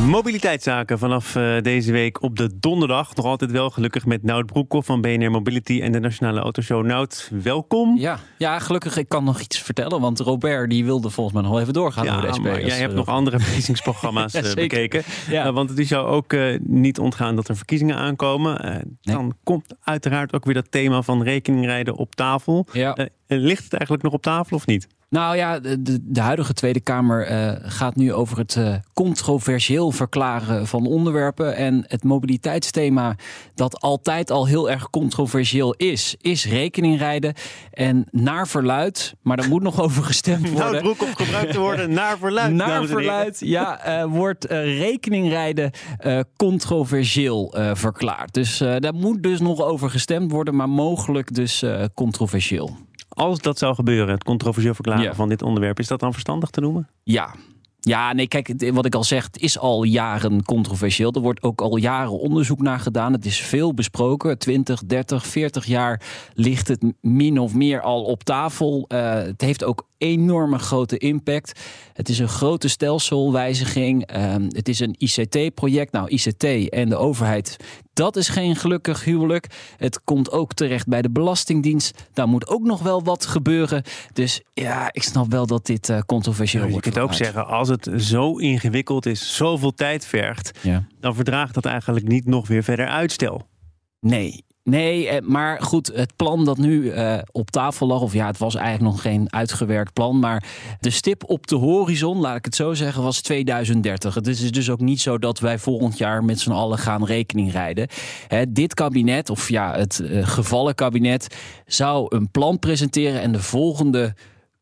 Mobiliteitszaken vanaf eh, deze week op de donderdag. Nog altijd wel gelukkig met Nout Broekhoff van BNR Mobility en de Nationale Autoshow. Nout, welkom. Ja, ja, gelukkig ik kan nog iets vertellen. Want Robert die wilde volgens mij nog even doorgaan over de SP. maar jij hebt nog andere verkiezingsprogramma's Ja, eh, bekeken. Ja. Eh, want het is jou ook niet ontgaan dat er verkiezingen aankomen. Dan komt uiteraard ook weer dat thema van rekeningrijden op tafel. Ja. Ligt het eigenlijk nog op tafel of niet? Nou ja, de, de, huidige Tweede Kamer eh, gaat nu over het eh, controversieel verklaren van onderwerpen. En het mobiliteitsthema, dat altijd al heel erg controversieel is, is rekeningrijden. En naar verluid, maar daar moet nog over gestemd Nout worden. Broekhoff gebruikt te worden naar verluid. Naar verluid, ja, eh, wordt rekeningrijden controversieel verklaard. Dus daar moet dus nog over gestemd worden, maar mogelijk dus controversieel. Als dat zou gebeuren, het controversieel verklaren Ja. van dit onderwerp, is dat dan verstandig te noemen? Ja. Ja, nee, kijk, wat ik al zeg, het is al jaren controversieel. Er wordt ook al jaren onderzoek naar gedaan. Het is veel besproken. 20, 30, 40 jaar ligt het min of meer al op tafel. Eh, het heeft ook enorme grote impact. Het is een grote stelselwijziging. Ehm, het is een ICT-project. Nou, ICT en de overheid, dat is geen gelukkig huwelijk. Het komt ook terecht bij de Belastingdienst. Daar moet ook nog wel wat gebeuren. Dus ja, ik snap wel dat dit eh, controversieel je wordt. kunt ook zeggen, als het zo ingewikkeld is, zoveel tijd vergt, Ja. dan verdraagt dat eigenlijk niet nog weer verder uitstel. Nee. Nee, eh, maar goed, het plan dat nu eh, op tafel lag, of ja, het was eigenlijk nog geen uitgewerkt plan, maar de stip op de horizon, laat ik het zo zeggen, was 2030. Het is dus ook niet zo dat wij volgend jaar met z'n allen gaan rekening rijden. Hè, dit kabinet, of ja, het eh, gevallen kabinet, zou een plan presenteren en de volgende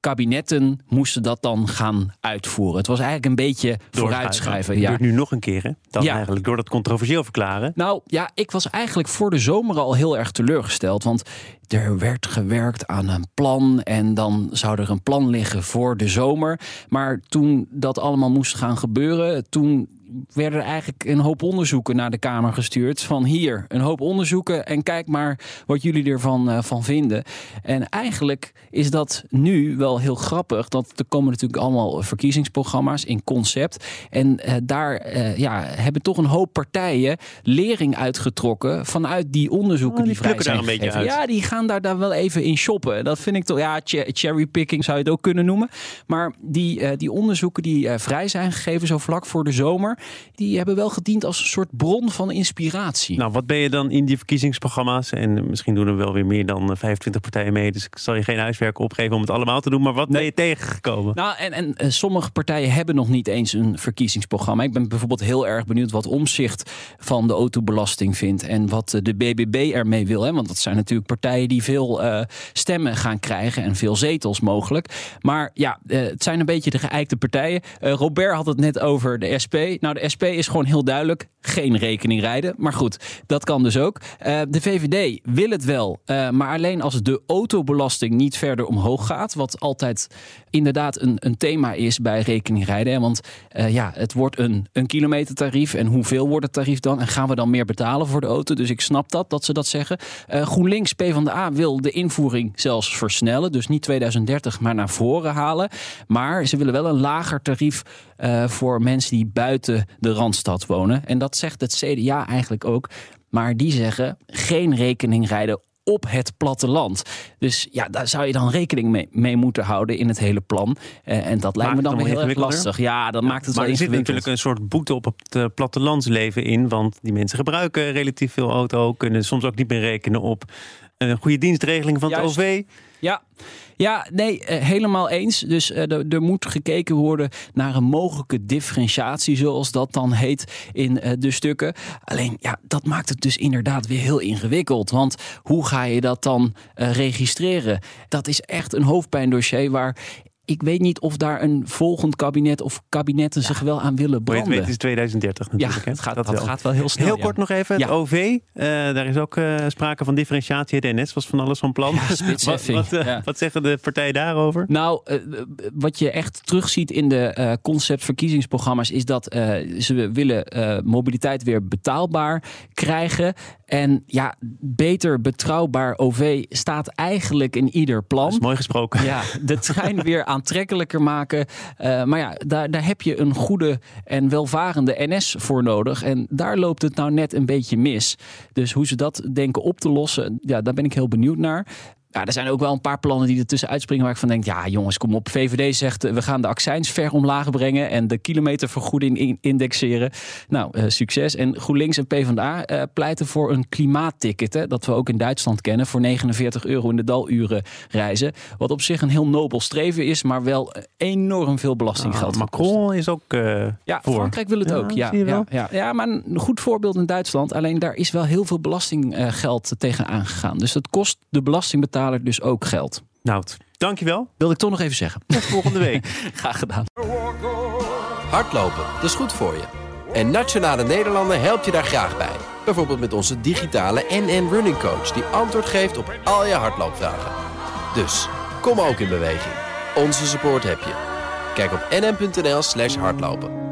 kabinetten moesten dat dan gaan uitvoeren. Het was eigenlijk een beetje vooruitschrijven. Ja. gebeurt nu nog een keer, hè? Dan Ja. eigenlijk door dat controversieel verklaren. Nou ja, ik was eigenlijk voor de zomer al heel erg teleurgesteld. Want er werd gewerkt aan een plan. En dan zou er een plan liggen voor de zomer. Maar toen dat allemaal moest gaan gebeuren, toen werden er eigenlijk een hoop onderzoeken naar de Kamer gestuurd. Van hier, een hoop onderzoeken en kijk maar wat jullie ervan eh, van vinden. En eigenlijk is dat nu wel heel grappig. Dat er komen natuurlijk allemaal verkiezingsprogramma's in concept. En eh, daar eh, ja, hebben toch een hoop partijen lering uitgetrokken vanuit die onderzoeken Oh, die die vrij zijn daar een beetje gegeven. uit. Ja, die gaan daar, daar wel even in shoppen. Dat vind ik toch, ja, ch- cherrypicking zou je het ook kunnen noemen. Maar die, die onderzoeken die vrij zijn gegeven, zo vlak voor de zomer, die hebben wel gediend als een soort bron van inspiratie. Nou, wat ben je dan in die verkiezingsprogramma's? En misschien doen er wel weer meer dan eh, 25 partijen mee. Dus ik zal je geen huiswerk opgeven om het allemaal te doen. Maar wat ben je tegengekomen? Nou, en, en eh, sommige partijen hebben nog niet eens een verkiezingsprogramma. Ik ben bijvoorbeeld heel erg benieuwd wat omzicht van de autobelasting vindt. En wat eh, de BBB ermee wil. Hè? Want dat zijn natuurlijk partijen die veel eh, stemmen gaan krijgen. En veel zetels mogelijk. Maar ja, eh, het zijn een beetje de geëikte partijen. Eh, Robert had het net over de SP. Nou, de SP is gewoon heel duidelijk. Geen rekening rijden. Maar goed, dat kan dus ook. Eh, de VVD wil het wel. eh, maar alleen als de autobelasting niet verder omhoog gaat. Wat altijd inderdaad een, een thema is bij rekeningrijden. Hè? Want eh, ja, het wordt een, een kilometertarief. En hoeveel wordt het tarief dan? En gaan we dan meer betalen voor de auto? Dus ik snap dat, dat ze dat zeggen. GroenLinks, PvdA wil de invoering zelfs versnellen. Dus niet 2030, maar naar voren halen. Maar ze willen wel een lager tarief voor mensen die buiten de Randstad wonen. En dat zegt het CDA eigenlijk ook. Maar die zeggen geen rekening rijden op het platteland. Dus ja, daar zou je dan rekening mee, mee moeten houden in het hele plan. Eh, en dat lijkt me dan dan weer wel heel erg lastig. Ja, dan maakt het maar wel er zit natuurlijk een soort boete op het eh, plattelandsleven in. Want die mensen gebruiken relatief veel auto. Kunnen soms ook niet meer rekenen op een goede dienstregeling van Juist. het OV. Ja, ja nee, eh, helemaal eens. Dus eh, er- er moet gekeken worden naar een mogelijke differentiatie, zoals dat dan heet in eh, de stukken. Alleen, ja, dat maakt het dus inderdaad weer heel ingewikkeld. Want hoe ga je dat dan registreren? Dat is echt een hoofdpijndossier waar ik weet niet of daar een volgend kabinet of kabinetten zich wel aan willen branden. weet, het is 2030 natuurlijk. ja, hè? het gaat, Dat dat wel. gaat wel heel snel. Heel ja. kort nog even, het Ja. OV. eh, daar is ook eh, sprake van differentiatie. De NS was van alles van plan. Ja, wat, wat, eh, ja. wat zeggen de partijen daarover? Nou, wat je echt terugziet in de eh conceptverkiezingsprogramma's is dat eh, ze willen eh, mobiliteit weer betaalbaar krijgen. En ja, beter betrouwbaar OV staat eigenlijk in ieder Dat plan. is mooi gesproken. Ja, de trein weer aantrekkelijker maken. Eh, maar ja, daar, daar heb je een goede en welvarende NS voor nodig. En daar loopt het nou net een beetje mis. Dus hoe ze dat denken op te lossen, ja, daar ben ik heel benieuwd naar. Ja, er zijn ook wel een paar plannen die er tussen uitspringen waar ik van denk, ja jongens, kom op. VVD zegt, eh, we gaan de accijns ver omlaag brengen en de kilometervergoeding in- indexeren. Nou, eh, succes. En GroenLinks en PvdA eh pleiten voor een klimaatticket, hè, dat we ook in Duitsland kennen, voor 49 euro in de daluren reizen. Wat op zich een heel nobel streven is, maar wel enorm veel belastinggeld. Ah. Macron is ook eh, Ja, voor. Frankrijk wil het Ja, ook. Ja, ja, ja. ja, maar een goed voorbeeld in Duitsland. Alleen daar is wel heel veel belastinggeld tegen aangegaan. Dus dat kost de belastingbetaler dus ook geld. Nou, dankjewel. Wilde ik toch nog even zeggen. Tot volgende week. Graag gedaan. Hardlopen, dat is goed voor je. En Nationale Nederlanden helpt je daar graag bij. Bijvoorbeeld met onze digitale NN Running Coach... die antwoord geeft op al je hardloopvragen. Dus, kom ook in beweging. Onze support heb je. Kijk op nn.nl slash hardlopen.